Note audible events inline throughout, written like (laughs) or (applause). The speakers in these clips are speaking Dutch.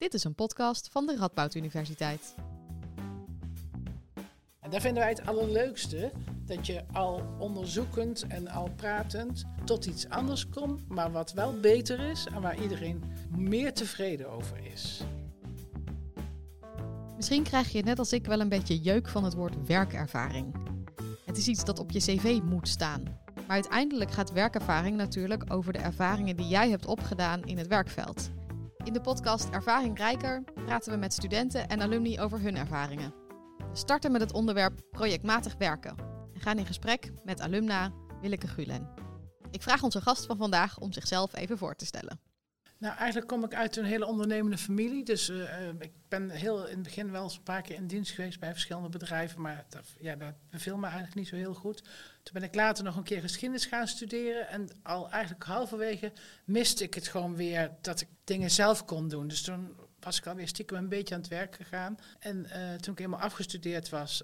Dit is een podcast van de Radboud Universiteit. En daar vinden wij het allerleukste, dat je al onderzoekend en al pratend tot iets anders komt, maar wat wel beter is en waar iedereen meer tevreden over is. Misschien krijg je net als ik wel een beetje jeuk van het woord werkervaring. Het is iets dat op je cv moet staan. Maar uiteindelijk gaat werkervaring natuurlijk over de ervaringen die jij hebt opgedaan in het werkveld. In de podcast Ervaring Rijker praten we met studenten en alumni over hun ervaringen. We starten met het onderwerp projectmatig werken en gaan in gesprek met alumna Willeke Gulen. Ik vraag onze gast van vandaag om zichzelf even voor te stellen. Nou, eigenlijk kom ik uit een hele ondernemende familie. Dus uh, ik ben heel in het begin wel eens een paar keer in dienst geweest bij verschillende bedrijven. Maar dat, ja, dat beviel me eigenlijk niet zo heel goed. Toen ben ik later nog een keer geschiedenis gaan studeren. En al eigenlijk halverwege miste ik het gewoon weer dat ik dingen zelf kon doen. Dus toen was ik alweer stiekem een beetje aan het werk gegaan. En uh, toen ik helemaal afgestudeerd was,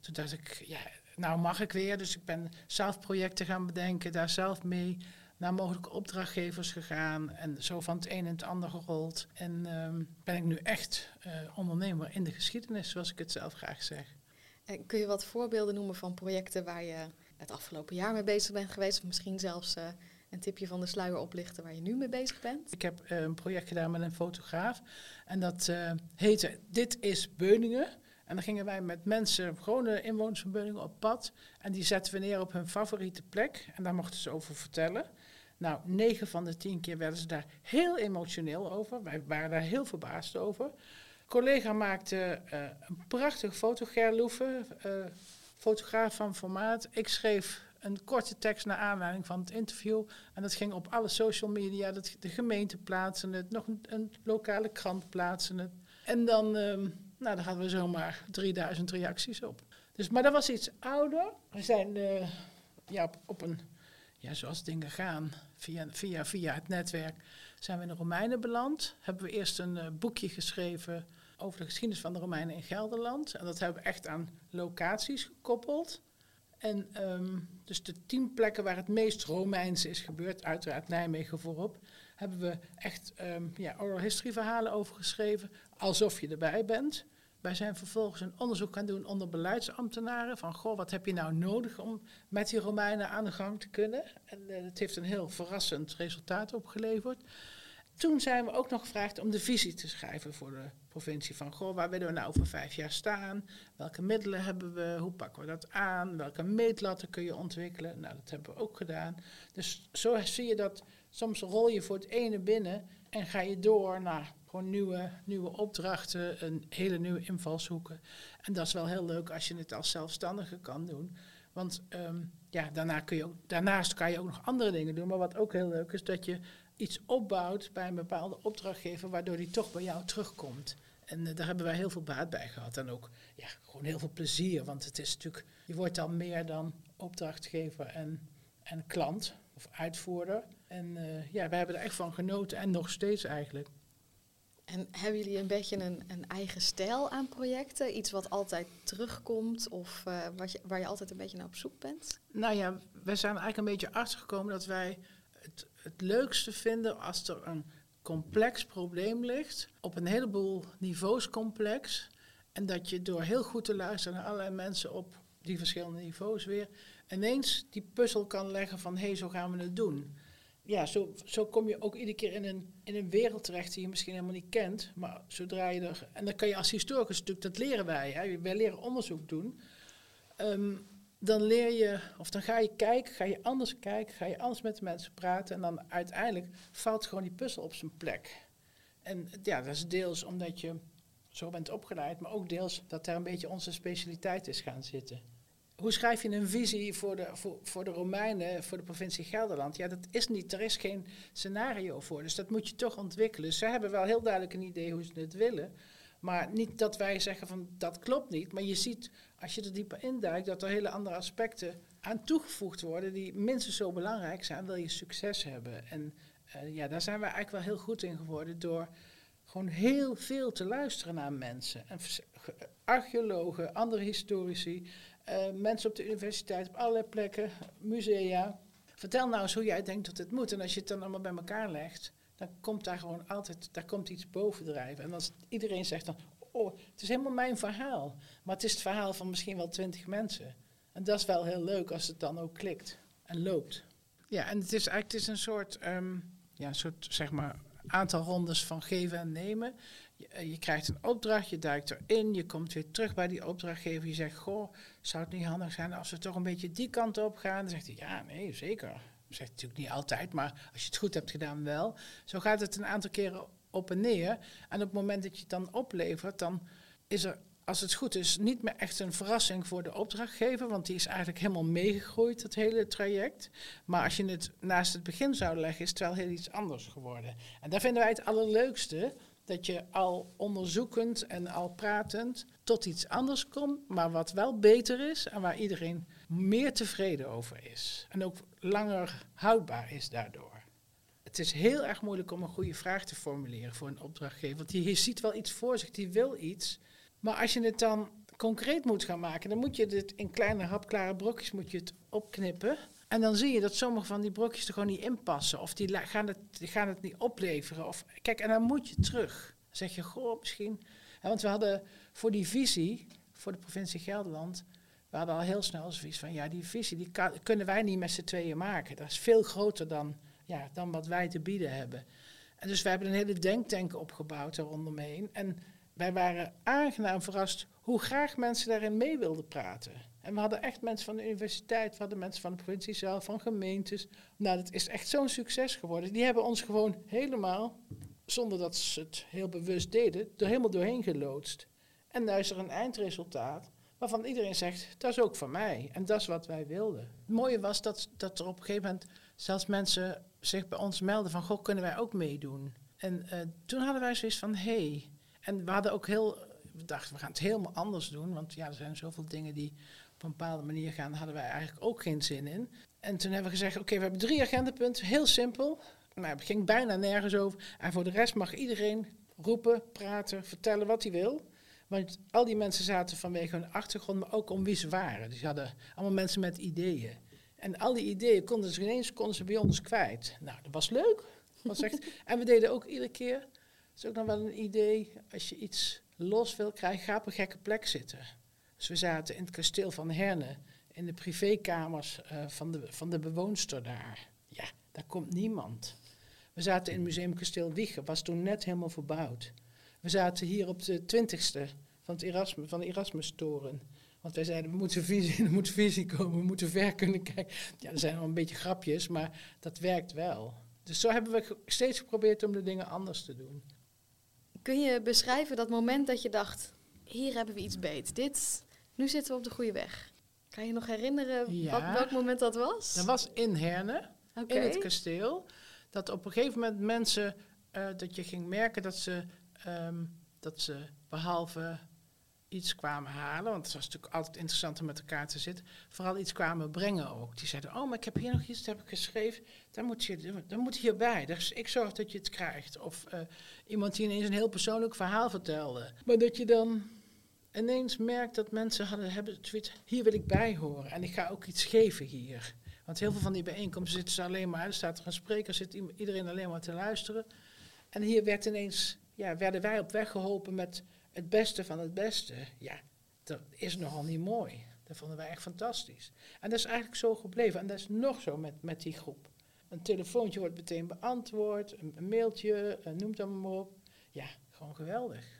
toen dacht ik, ja, nou mag ik weer. Dus ik ben zelf projecten gaan bedenken, daar zelf mee naar mogelijke opdrachtgevers gegaan en zo van het een en het ander gerold. En um, ben ik nu echt uh, ondernemer in de geschiedenis, zoals ik het zelf graag zeg. En kun je wat voorbeelden noemen van projecten waar je het afgelopen jaar mee bezig bent geweest? Of misschien zelfs uh, een tipje van de sluier oplichten waar je nu mee bezig bent? Ik heb uh, een project gedaan met een fotograaf. En dat heette Dit is Beuningen. En dan gingen wij met mensen, gewone inwoners van Beuningen, op pad. En die zetten we neer op hun favoriete plek. En daar mochten ze over vertellen. Nou, negen van de tien keer werden ze daar heel emotioneel over. Wij waren daar heel verbaasd over. Een collega maakte uh, een prachtig fotogerloeven, uh, fotograaf van formaat. Ik schreef een korte tekst naar aanleiding van het interview. En dat ging op alle social media. Dat, de gemeente plaatsen het, nog een, een lokale krant plaatsen het. En dan, um, nou, dan hadden we zomaar 3000 reacties op. Dus, maar dat was iets ouder. We zijn uh, ja, op een ja, zoals dingen gaan, via, via, via het netwerk, zijn we in de Romeinen beland. Hebben we eerst een uh, boekje geschreven over de geschiedenis van de Romeinen in Gelderland. En dat hebben we echt aan locaties gekoppeld. En um, dus de tien plekken waar het meest Romeins is gebeurd, uiteraard Nijmegen voorop, hebben we echt um, ja, oral history verhalen over geschreven, alsof je erbij bent. Wij zijn vervolgens een onderzoek gaan doen onder beleidsambtenaren. Van, goh, wat heb je nou nodig om met die Romeinen aan de gang te kunnen? En uh, het heeft een heel verrassend resultaat opgeleverd. Toen zijn we ook nog gevraagd om de visie te schrijven voor de provincie. Van, goh, waar willen we nou over vijf jaar staan? Welke middelen hebben we? Hoe pakken we dat aan? Welke meetlatten kun je ontwikkelen? Nou, dat hebben we ook gedaan. Dus zo zie je dat soms rol je voor het ene binnen en ga je door naar gewoon nieuwe, nieuwe opdrachten, een hele nieuwe invalshoeken. En dat is wel heel leuk als je het als zelfstandige kan doen. Want um, ja, daarna kun je ook, daarnaast kan je ook nog andere dingen doen. Maar wat ook heel leuk is, dat je iets opbouwt bij een bepaalde opdrachtgever, waardoor die toch bij jou terugkomt. En uh, daar hebben wij heel veel baat bij gehad. En ook ja, gewoon heel veel plezier. Want het is natuurlijk, je wordt dan meer dan opdrachtgever en, en klant of uitvoerder. En uh, ja, wij hebben er echt van genoten en nog steeds eigenlijk. En hebben jullie een beetje een, een, eigen stijl aan projecten? Iets wat altijd terugkomt of uh, wat je, waar je altijd een beetje naar op zoek bent? Nou ja, wij zijn eigenlijk een beetje achtergekomen dat wij het, het leukste vinden als er een complex probleem ligt, op een heleboel niveaus complex. En dat je door heel goed te luisteren naar allerlei mensen op die verschillende niveaus weer, ineens die puzzel kan leggen van hé, hey, zo gaan we het doen ja, zo, zo kom je ook iedere keer in een, in een wereld terecht die je misschien helemaal niet kent. Maar zodra je er. En dan kan je als historicus natuurlijk, dat leren wij. Hè, wij leren onderzoek doen. Um, dan leer je, of dan ga je kijken, ga je anders kijken, ga je anders met de mensen praten. En dan uiteindelijk valt gewoon die puzzel op zijn plek. En ja, dat is deels omdat je zo bent opgeleid, maar ook deels dat daar een beetje onze specialiteit is gaan zitten hoe schrijf je een visie voor de, voor, voor de Romeinen, voor de provincie Gelderland? Ja, dat is niet, er is geen scenario voor. Dus dat moet je toch ontwikkelen. Ze hebben wel heel duidelijk een idee hoe ze het willen. Maar niet dat wij zeggen van dat klopt niet. Maar je ziet, als je er dieper induikt, dat er hele andere aspecten aan toegevoegd worden die minstens zo belangrijk zijn, wil je succes hebben. En uh, ja, daar zijn we eigenlijk wel heel goed in geworden door gewoon heel veel te luisteren naar mensen. En archeologen, andere historici, mensen op de universiteit, op allerlei plekken, musea. Vertel nou eens hoe jij denkt dat het moet. En als je het dan allemaal bij elkaar legt, dan komt daar gewoon altijd, daar komt iets bovendrijven. En als iedereen zegt dan, oh, het is helemaal mijn verhaal. Maar het is het verhaal van misschien wel twintig mensen. En dat is wel heel leuk als het dan ook klikt en loopt. Ja, en het is eigenlijk is een soort, ehm, ja, een soort zeg maar, aantal rondes van geven en nemen. Je, eh, je, krijgt een opdracht, je duikt erin, je komt weer terug bij die opdrachtgever. Je zegt, goh, zou het niet handig zijn als we toch een beetje die kant op gaan? Dan zegt hij, ja, nee, zeker. Dat zegt natuurlijk niet altijd, maar als je het goed hebt gedaan wel. Zo gaat het een aantal keren op en neer. En op het moment dat je het dan oplevert, dan is er als het goed is, niet meer echt een verrassing voor de opdrachtgever, want die is eigenlijk helemaal meegegroeid, het hele traject. Maar als je het naast het begin zou leggen, is het wel heel iets anders geworden. En daar vinden wij het allerleukste, dat je al onderzoekend en al pratend tot iets anders komt, maar wat wel beter is en waar iedereen meer tevreden over is. En ook langer houdbaar is daardoor. Het is heel erg moeilijk om een goede vraag te formuleren voor een opdrachtgever, want die ziet wel iets voor zich, die wil iets. Maar als je het dan concreet moet gaan maken, dan moet je het in kleine hapklare brokjes moet je het opknippen. En dan zie je dat sommige van die brokjes er gewoon niet in passen. Of die gaan het, die gaan het niet opleveren. Of, kijk, en dan moet je terug. Dan zeg je, goh, misschien... want we hadden voor die visie, voor de provincie Gelderland... we hadden al heel snel zoiets van... ja, die visie die kunnen wij niet met z'n tweeën maken. Dat is veel groter dan, ja, dan wat wij te bieden hebben. En dus we hebben een hele denktank opgebouwd daar rondomheen. En wij waren aangenaam verrast hoe graag mensen daarin mee wilden praten. En we hadden echt mensen van de universiteit, we hadden mensen van de provincie zelf, van gemeentes. Nou, dat is echt zo'n succes geworden. Die hebben ons gewoon helemaal, zonder dat ze het heel bewust deden, er helemaal doorheen geloodst. En nu is er een eindresultaat waarvan iedereen zegt, dat is ook van mij. En dat is wat wij wilden. Het mooie was dat, dat er op een gegeven moment zelfs mensen zich bij ons melden van, goh, kunnen wij ook meedoen? En uh, toen hadden wij zoiets van, hé, hey, en we hadden ook heel, we dachten we gaan het helemaal anders doen, want ja, er zijn zoveel dingen die op een bepaalde manier gaan, daar hadden wij eigenlijk ook geen zin in. En toen hebben we gezegd, oké, we hebben drie agendapunten, heel simpel. Maar het ging bijna nergens over. En voor de rest mag iedereen roepen, praten, vertellen wat hij wil. Want al die mensen zaten vanwege hun achtergrond, maar ook om wie ze waren. Dus ze hadden allemaal mensen met ideeën. En al die ideeën konden ze ineens konden ze bij ons kwijt. Nou, dat was leuk. Was echt, en we deden ook iedere keer is ook nog wel een idee, als je iets los wil krijgen, ga op een gekke plek zitten. Dus we zaten in het kasteel van Herne, in de privékamers uh, van, de, van de bewoonster daar. Ja, daar komt niemand. We zaten in het Museum Wiegen, was toen net helemaal verbouwd. We zaten hier op de twintigste van, het Erasmus, van de Erasmus-toren. Want wij zeiden, we moeten visie, (laughs) er moet visie komen, we moeten ver kunnen kijken. Ja, er zijn wel een beetje grapjes, maar dat werkt wel. Dus zo hebben we steeds geprobeerd om de dingen anders te doen. Kun je beschrijven dat moment dat je dacht, hier hebben we iets beet. Dit, nu zitten we op de goede weg. Kan je nog herinneren ja, welk moment dat was? Dat was in Herne, in het kasteel. Dat op een gegeven moment mensen, uh, dat je ging merken dat ze, um, dat ze behalve iets kwamen halen, want het was natuurlijk altijd interessant om met elkaar te zitten, vooral iets kwamen brengen ook. Die zeiden, oh, maar ik heb hier nog iets, dat heb ik geschreven, dan moet je, dan moet hierbij. Dus ik zorg dat je het krijgt. Of uh, iemand die ineens een heel persoonlijk verhaal vertelde. Maar dat je dan ineens merkt dat mensen hadden, hebben zoiets, hier wil ik bij horen en ik ga ook iets geven hier. Want heel veel van die bijeenkomsten zitten ze alleen maar, er staat er een spreker, zit iedereen alleen maar te luisteren. En hier werd ineens, ja, werden wij op weg geholpen met het beste van het beste, ja, dat is nogal niet mooi. Dat vonden wij echt fantastisch. En dat is eigenlijk zo gebleven. En dat is nog zo met, met die groep. Een telefoontje wordt meteen beantwoord, een, mailtje, uh, noem het maar op. Ja, gewoon geweldig.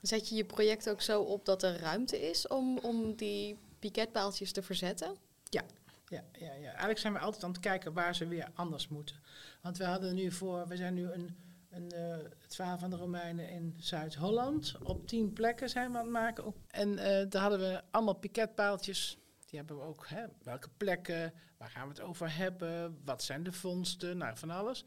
Zet je je project ook zo op dat er ruimte is om, om die piketpaaltjes te verzetten? Ja. Ja, ja, ja, eigenlijk zijn we altijd aan het kijken waar ze weer anders moeten. Want we hadden nu voor, we zijn nu een een, uh, het verhaal van de Romeinen in Zuid-Holland. Op tien plekken zijn we aan het maken. En uh, daar hadden we allemaal piketpaaltjes. Die hebben we ook. Hè, welke plekken? Waar gaan we het over hebben? Wat zijn de vondsten? Nou, van alles.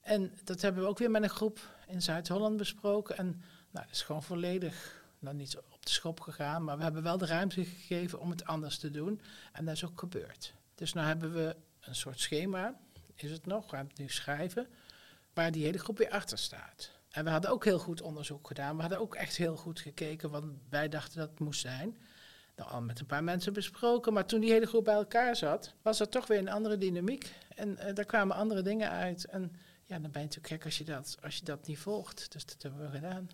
En dat hebben we ook weer met een groep in Zuid-Holland besproken. En nou, dat is gewoon volledig nou, niet op de schop gegaan. Maar we hebben wel de ruimte gegeven om het anders te doen. En dat is ook gebeurd. Dus nu hebben we een soort schema. Is het nog? We het nu schrijven waar die hele groep weer achter staat. En we hadden ook heel goed onderzoek gedaan. We hadden ook echt heel goed gekeken wat wij dachten dat het moest zijn. Nou, al met een paar mensen besproken. Maar toen die hele groep bij elkaar zat, was er toch weer een andere dynamiek. En uh, daar kwamen andere dingen uit. En ja, dan ben je natuurlijk gek als je, dat, als je dat niet volgt. Dus dat hebben we gedaan.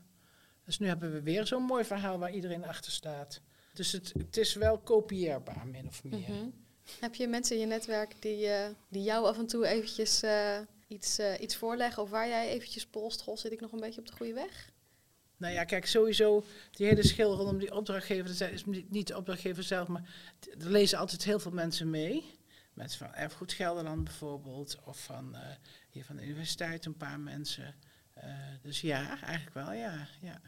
Dus nu hebben we weer zo'n mooi verhaal waar iedereen achter staat. Dus het, het is wel kopieerbaar, min of meer. Mhm. Heb je mensen in je netwerk die, uh, die jou af en toe eventjes uh, iets, uh, iets voorleggen? Of waar jij eventjes polst, goh, zit ik nog een beetje op de goede weg? Nou ja, kijk, sowieso die hele schil rondom die opdrachtgever, dat is niet de opdrachtgever zelf, maar er lezen altijd heel veel mensen mee. Mensen van Erfgoed Gelderland bijvoorbeeld, of van hier van de universiteit een paar mensen. Dus ja, eigenlijk wel, ja, ja.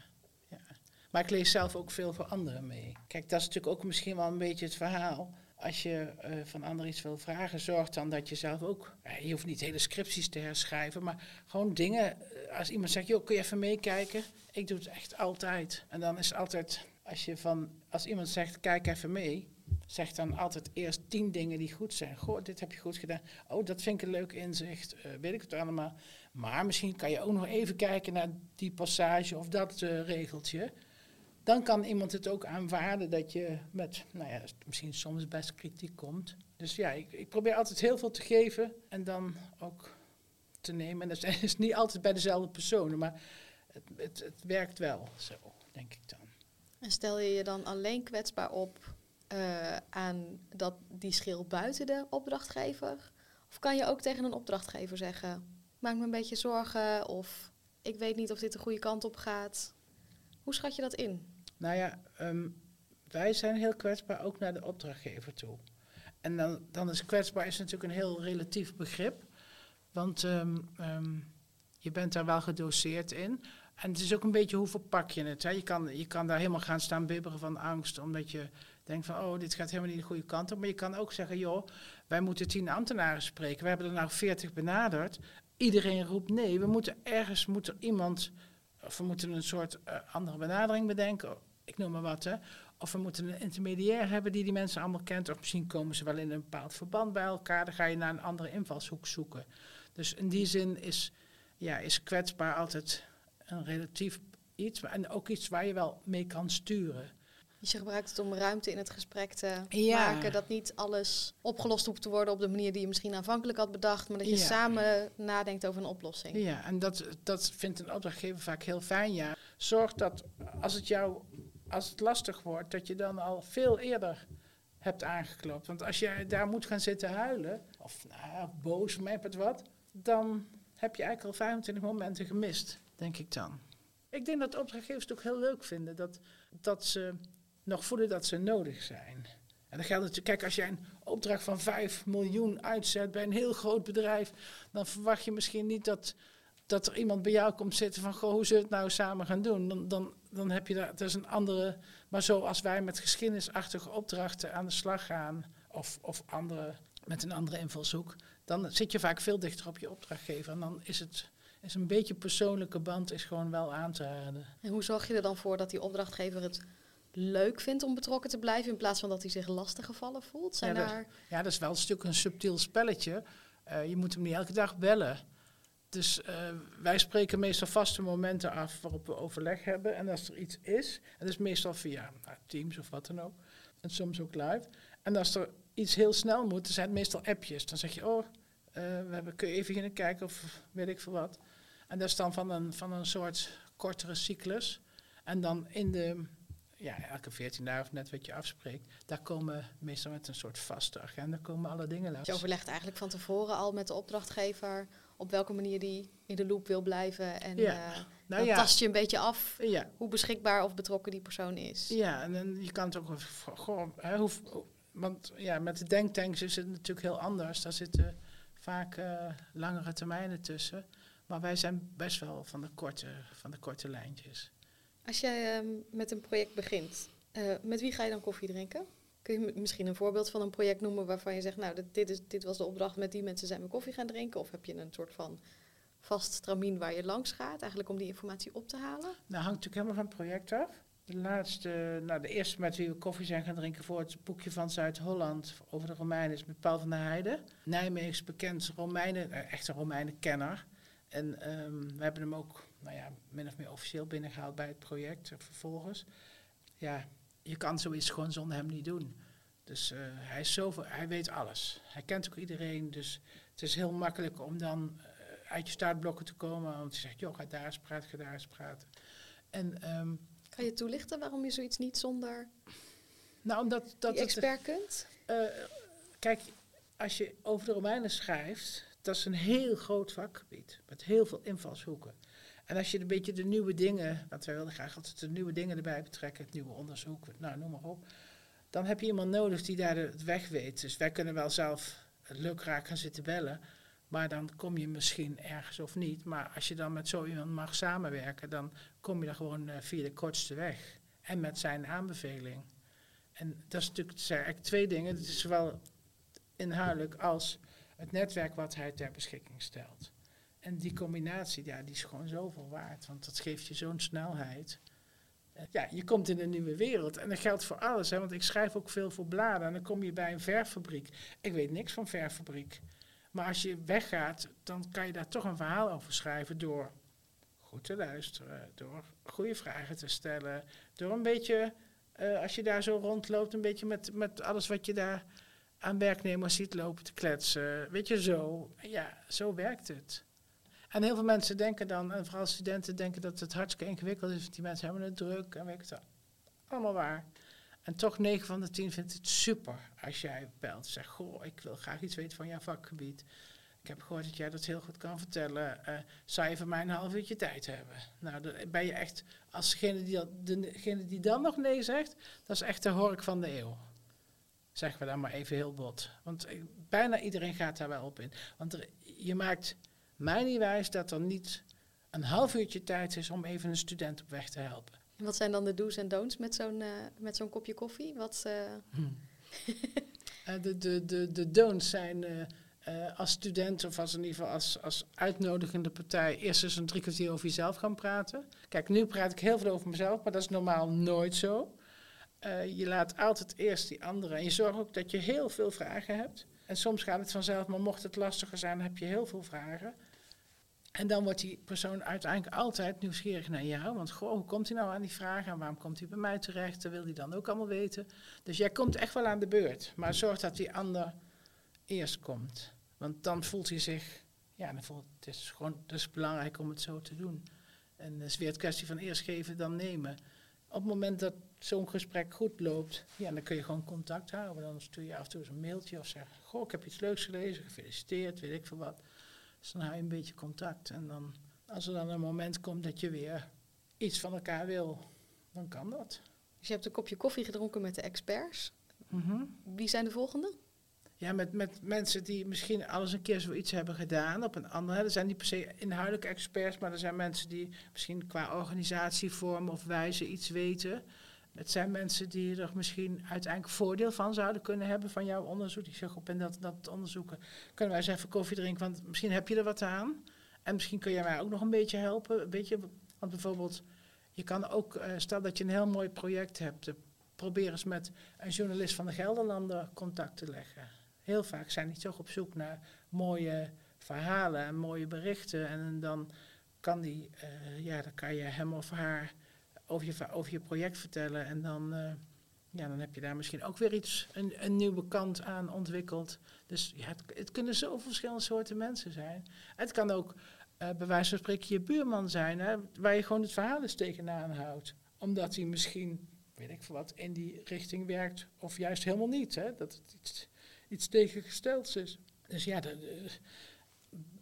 Maar ik lees zelf ook veel voor anderen mee. Kijk, dat is natuurlijk ook misschien wel een beetje het verhaal. Als je uh, van anderen iets wil vragen, zorg dan dat je zelf ook. je hoeft niet hele scripties te herschrijven, maar gewoon dingen. Als iemand zegt, joh, kun je even meekijken? Ik doe het echt altijd. En dan is altijd, als, je van, als iemand zegt, kijk even mee, zeg dan altijd eerst tien dingen die goed zijn. Goh, dit heb je goed gedaan. Oh, dat vind ik een leuk inzicht. Weet ik het allemaal. Maar misschien kan je ook nog even kijken naar die passage of dat regeltje. Dan kan iemand het ook aanvaarden dat je met, nou ja, misschien soms best kritiek komt. Dus ja, ik, ik probeer altijd heel veel te geven en dan ook te nemen. En dat (laughs) is niet altijd bij dezelfde personen, maar het, het, het werkt wel zo, denk ik dan. En stel je je dan alleen kwetsbaar op uh, aan dat, die schil buiten de opdrachtgever? Of kan je ook tegen een opdrachtgever zeggen: maak me een beetje zorgen of ik weet niet of dit de goede kant op gaat? Hoe schat je dat in? Nou ja, um, wij zijn heel kwetsbaar ook naar de opdrachtgever toe. En dan, dan is kwetsbaar is natuurlijk een heel relatief begrip. Want um, um, je bent daar wel gedoseerd in. En het is ook een beetje hoe verpak je het. Hè? Je, kan, je kan daar helemaal gaan staan bibberen van angst, omdat je denkt van, oh, dit gaat helemaal niet de goede kant op. Maar je kan ook zeggen, joh, wij moeten tien ambtenaren spreken. We hebben er nou veertig benaderd. Iedereen roept nee. We moeten ergens, moet er iemand, of we moeten een soort uh, andere benadering bedenken. Ik noem maar wat, hè. Of we moeten een intermediair hebben die die mensen allemaal kent. Of misschien komen ze wel in een bepaald verband bij elkaar. Dan ga je naar een andere invalshoek zoeken. Dus in die zin is, ja, is kwetsbaar altijd een relatief iets. En ook iets waar je wel mee kan sturen. Dus je gebruikt het om ruimte in het gesprek te maken. Dat niet alles opgelost hoeft te worden op de manier die je misschien aanvankelijk had bedacht. Maar dat je samen nadenkt over een oplossing. Ja, en dat, dat vindt een opdrachtgever vaak heel fijn. Ja. Zorg dat als het jou als het lastig wordt, dat je dan al veel eerder hebt aangeklopt. Want als je daar moet gaan zitten huilen, of nou, boos, met het wat, dan heb je eigenlijk al 25 momenten gemist, denk ik dan. Ik denk dat opdrachtgevers het ook heel leuk vinden dat, dat ze nog voelen dat ze nodig zijn. En dan geldt natuurlijk, kijk, als jij een opdracht van 5 miljoen uitzet bij een heel groot bedrijf, dan verwacht je misschien niet dat, dat er iemand bij jou komt zitten van, goh, hoe zullen we het nou samen gaan doen? Dan, dan, dan heb je daar, dat is een andere, maar zoals wij met geschiedenisachtige opdrachten aan de slag gaan, of, of andere, met een andere invalshoek, dan zit je vaak veel dichter op je opdrachtgever. En dan is het is een beetje persoonlijke band is gewoon wel aan te raden. En hoe zorg je er dan voor dat die opdrachtgever het leuk vindt om betrokken te blijven in plaats van dat hij zich lastig gevallen voelt? Zijn ja, dat, daar... ja, dat is wel een stuk een subtiel spelletje. Uh, je moet hem niet elke dag bellen. Dus uh, wij spreken meestal vaste momenten af waarop we overleg hebben. En als er iets is, en dat is meestal via nou, Teams of wat dan ook, en soms ook live. En als er iets heel snel moet, dan zijn het meestal appjes. Dan zeg je, oh, uh, we hebben, kun je even gaan kijken of weet ik veel wat. En dat is dan van een, van een soort kortere cyclus. En dan in de ja, elke 14 dagen of net wat je afspreekt, daar komen meestal met een soort vaste agenda komen alle dingen langs. Je overlegt eigenlijk van tevoren al met de opdrachtgever op welke manier die in de loop wil blijven. En ja. uh, nou dan ja. tast je een beetje af ja. hoe beschikbaar of betrokken die persoon is. Ja, en dan, je kan het ook gewoon, hè, hoe, want ja, met de denktanks is het natuurlijk heel anders. Daar zitten vaak uh, langere termijnen tussen. Maar wij zijn best wel van de korte, van de korte lijntjes. Als jij uh, met een project begint, uh, met wie ga je dan koffie drinken? Kun je misschien een voorbeeld van een project noemen waarvan je zegt, nou, dit, is, dit was de opdracht, met die mensen zijn we koffie gaan drinken? Of heb je een soort van vast stramien waar je langs gaat, eigenlijk om die informatie op te halen? Nou, hangt natuurlijk helemaal van het project af. De laatste, nou, de eerste met wie we koffie zijn gaan drinken voor het boekje van Zuid-Holland over de Romeinen is met Paul van der Heijden. Nijmegen is bekend Romeinen, uh, echte Romeinenkenner. En um, we hebben hem ook nou ja, min of meer officieel binnengehaald bij het project vervolgens. Ja, je kan zoiets gewoon zonder hem niet doen. Dus uh, hij, is zoveel, hij weet alles. Hij kent ook iedereen. Dus het is heel makkelijk om dan. Uh, uit je startblokken te komen. Want je zegt, joh, ga daar eens praten, ga daar eens praten. En, ehm, kan je toelichten waarom je zoiets niet zonder nou, omdat, dat die expert kunt? Uh, kijk, als je over de Romeinen schrijft, dat is een heel groot vakgebied met heel veel invalshoeken. En als je een beetje de nieuwe dingen, want wij wilden graag altijd de nieuwe dingen erbij betrekken, het nieuwe onderzoek, nou noem maar op, dan heb je iemand nodig die daar de weg weet. Dus wij kunnen wel zelf lukraak gaan zitten bellen, maar dan kom je misschien ergens of niet. Maar als je dan met zo iemand mag samenwerken, dan kom je dan gewoon uh, via de kortste weg. En met zijn aanbeveling. En dat is natuurlijk het zijn twee dingen. Het is zowel inhoudelijk als het netwerk wat hij ter beschikking stelt. En die combinatie, ja, die is gewoon zoveel waard. Want dat geeft je zo'n snelheid. Eh, ja, je komt in een nieuwe wereld. En dat geldt voor alles. Hè, want ik schrijf ook veel voor bladen. En dan kom je bij een verfabriek. Ik weet niks van verfabriek. Maar als je weggaat, dan kan je daar toch een verhaal over schrijven door goed te luisteren, door goede vragen te stellen, door een beetje, uh, als je daar zo rondloopt, een beetje met, met alles wat je daar aan werknemers ziet lopen te kletsen. Weet je, zo. Ja, zo werkt het. En heel veel mensen denken dan, en vooral studenten denken dat het hartstikke ingewikkeld is, want die mensen hebben het druk en weet het allemaal waar. En toch 9 van de 10 vindt het super als jij belt. Zegt, goh, ik wil graag iets weten van jouw vakgebied. Ik heb gehoord dat jij dat heel goed kan vertellen. Uh, zou je voor mij een half uurtje tijd hebben? Nou, dan ben je echt, als degene die, dat, degene die dan nog nee zegt, dat is echt de hork van de eeuw. Zeggen we dan maar even heel bot. Want eh, bijna iedereen gaat daar wel op in. Want je maakt mij niet wijs dat er niet een half uurtje tijd is om even een student op weg te helpen. En wat zijn dan de do's en don'ts met zo'n uh, met zo'n kopje koffie? Wat, uh... hmm. (laughs) de, de, de, de don'ts zijn als student of als in ieder geval als, als uitnodigende partij eerst eens een drie kwartier over jezelf gaan praten. Kijk, nu praat ik heel veel over mezelf, maar dat is normaal nooit zo. je laat altijd eerst die anderen en je zorgt ook dat je heel veel vragen hebt. En soms gaat het vanzelf, maar mocht het lastiger zijn, dan heb je heel veel vragen. En dan wordt die persoon uiteindelijk altijd nieuwsgierig naar jou. Want goh, hoe komt hij nou aan die vragen? En waarom komt hij bij mij terecht? Dat wil hij dan ook allemaal weten. Dus jij komt echt wel aan de beurt. Maar zorg dat die ander eerst komt. Want dan voelt hij zich... Ja, dan voelt, het is gewoon het is belangrijk om het zo te doen. En het is weer het kwestie van eerst geven dan nemen. Op het moment dat zo'n gesprek goed loopt, ja, dan kun je gewoon contact houden. Dan stuur je af en toe eens een mailtje of zeg... Goh, ik heb iets leuks gelezen, gefeliciteerd, weet ik veel wat. Dus dan hou je een beetje contact. En dan, als er dan een moment komt dat je weer iets van elkaar wil, dan kan dat. Dus je hebt een kopje koffie gedronken met de experts. Mhm. Wie zijn de volgende? Ja, met, met mensen die misschien alles een keer zoiets hebben gedaan op een andere. Er zijn niet per se inhoudelijke experts, maar er zijn mensen die misschien qua organisatievorm of wijze iets weten. Het zijn mensen die er misschien uiteindelijk voordeel van zouden kunnen hebben van jouw onderzoek. Die zeggen op en dat, dat onderzoeken. Kunnen wij eens even koffie drinken, want misschien heb je er wat aan. En misschien kun je mij ook nog een beetje helpen. Weet je, want bijvoorbeeld, je kan ook, uh, stel dat je een heel mooi project hebt. Uh, probeer eens met een journalist van de Gelderlander contact te leggen. Heel vaak zijn die toch op zoek naar mooie verhalen en mooie berichten. En dan kan, die, uh, ja, dan kan je hem of haar over je, over je project vertellen. En dan, uh, ja, dan heb je daar misschien ook weer iets, een, een nieuwe kant aan ontwikkeld. Dus ja, het, het kunnen zoveel verschillende soorten mensen zijn. Het kan ook uh, bij wijze van spreken je buurman zijn, hè, waar je gewoon het verhaal eens tegenaan houdt. Omdat hij misschien, weet ik veel wat, in die richting werkt. Of juist helemaal niet. Hè, dat het iets, iets tegengestelds is. Dus ja, de,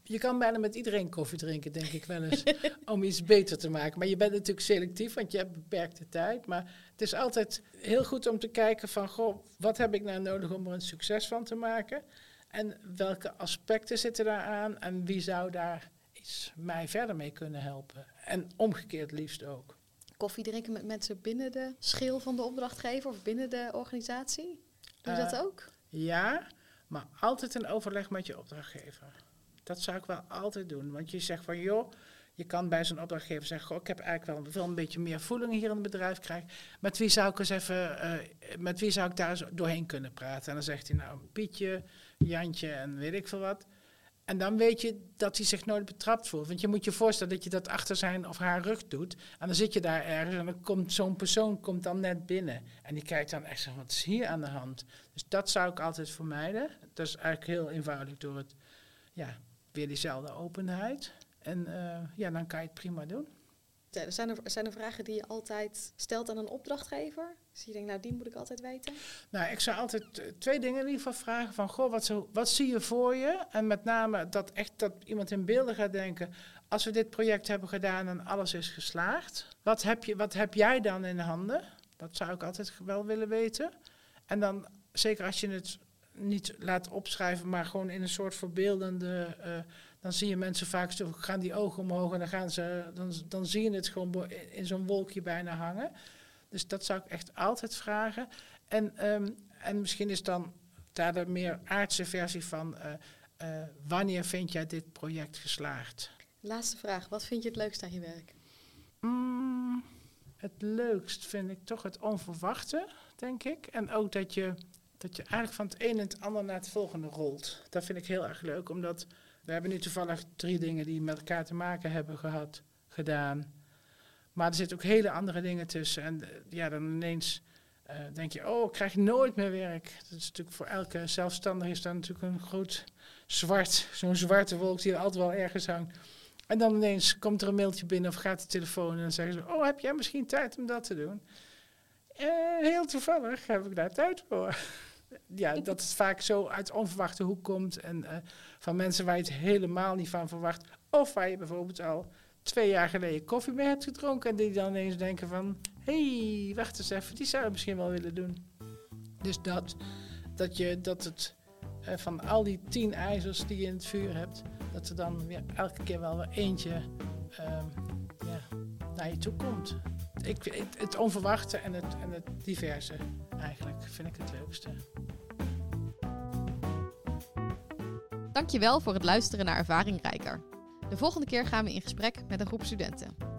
je kan bijna met iedereen koffie drinken, denk ik wel eens, (laughs) om iets beter te maken. Maar je bent natuurlijk selectief, want je hebt beperkte tijd. Maar het is altijd heel goed om te kijken van, goh, wat heb ik nou nodig om er een succes van te maken? En welke aspecten zitten daar aan en wie zou daar iets mij verder mee kunnen helpen? En omgekeerd liefst ook. Koffie drinken met mensen binnen de schil van de opdrachtgever of binnen de organisatie? Doe je dat Uh, ook? Ja, maar altijd een overleg met je opdrachtgever. Dat zou ik wel altijd doen. Want je zegt van, joh, je kan bij zo'n opdrachtgever zeggen, ik heb eigenlijk wel, een beetje meer voeling hier in het bedrijf krijgen. Met wie zou ik eens even, uh, met wie zou ik daar doorheen kunnen praten? En dan zegt hij nou Pietje, Jantje en weet ik veel wat. En dan weet je dat hij zich nooit betrapt voelt. Want je moet je voorstellen dat je dat achter zijn of haar rug doet. En dan zit je daar ergens en dan komt zo'n persoon komt dan net binnen. En die kijkt dan echt wat is hier aan de hand? Dus dat zou ik altijd vermijden. Dat is eigenlijk heel eenvoudig door het, ja, weer diezelfde openheid. En eh, ja, dan kan je het prima doen. Zijn er, zijn er vragen die je altijd stelt aan een opdrachtgever? Dus je denkt, nou, die moet ik altijd weten? Nou, ik zou altijd twee dingen in ieder geval vragen. Van, goh, wat, zo, wat zie je voor je? En met name dat echt dat iemand in beelden gaat denken... als we dit project hebben gedaan en alles is geslaagd... wat heb, je, wat heb jij dan in handen? Dat zou ik altijd wel willen weten. En dan, zeker als je het niet laat opschrijven, maar gewoon in een soort verbeeldende. Uh, dan zie je mensen vaak, gaan die ogen omhoog en dan, gaan ze, dan, dan zie je het gewoon in zo'n wolkje bijna hangen. Dus dat zou ik echt altijd vragen. En, um, en misschien is dan daar de meer aardse versie van, uh, uh, wanneer vind jij dit project geslaagd? Laatste vraag, wat vind je het leukst aan je werk? Mm, het leukst vind ik toch het onverwachte, denk ik. En ook dat je dat je eigenlijk van het een en het ander naar het volgende rolt. Dat vind ik heel erg leuk, omdat we hebben nu toevallig drie dingen die met elkaar te maken hebben gehad, gedaan. Maar er zitten ook hele andere dingen tussen. En eh, ja, dan ineens uh, denk je, oh, ik krijg nooit meer werk. Dat is natuurlijk voor elke zelfstandige is dat natuurlijk een groot zwart, zo'n zwarte wolk die er altijd wel ergens hangt. En dan ineens komt er een mailtje binnen of gaat de telefoon en dan zeggen ze, oh, heb jij misschien tijd om dat te doen? Uh, heel toevallig heb ik daar tijd voor ja, dat het vaak zo uit onverwachte hoek komt. En uh, van mensen waar je het helemaal niet van verwacht. Of waar je bijvoorbeeld al twee jaar geleden koffie mee hebt gedronken. En die dan ineens denken van... Hey, wacht eens even, die zou je misschien wel willen doen. Dus dat, dat, je, dat het uh, van al die tien ijzers die je in het vuur hebt... dat er dan weer elke keer wel weer eentje uh, ja, naar je toe komt. Ik, het, onverwachte en het, en het diverse eigenlijk vind ik het leukste. Dankjewel voor het luisteren naar Ervaringrijker. De volgende keer gaan we in gesprek met een groep studenten.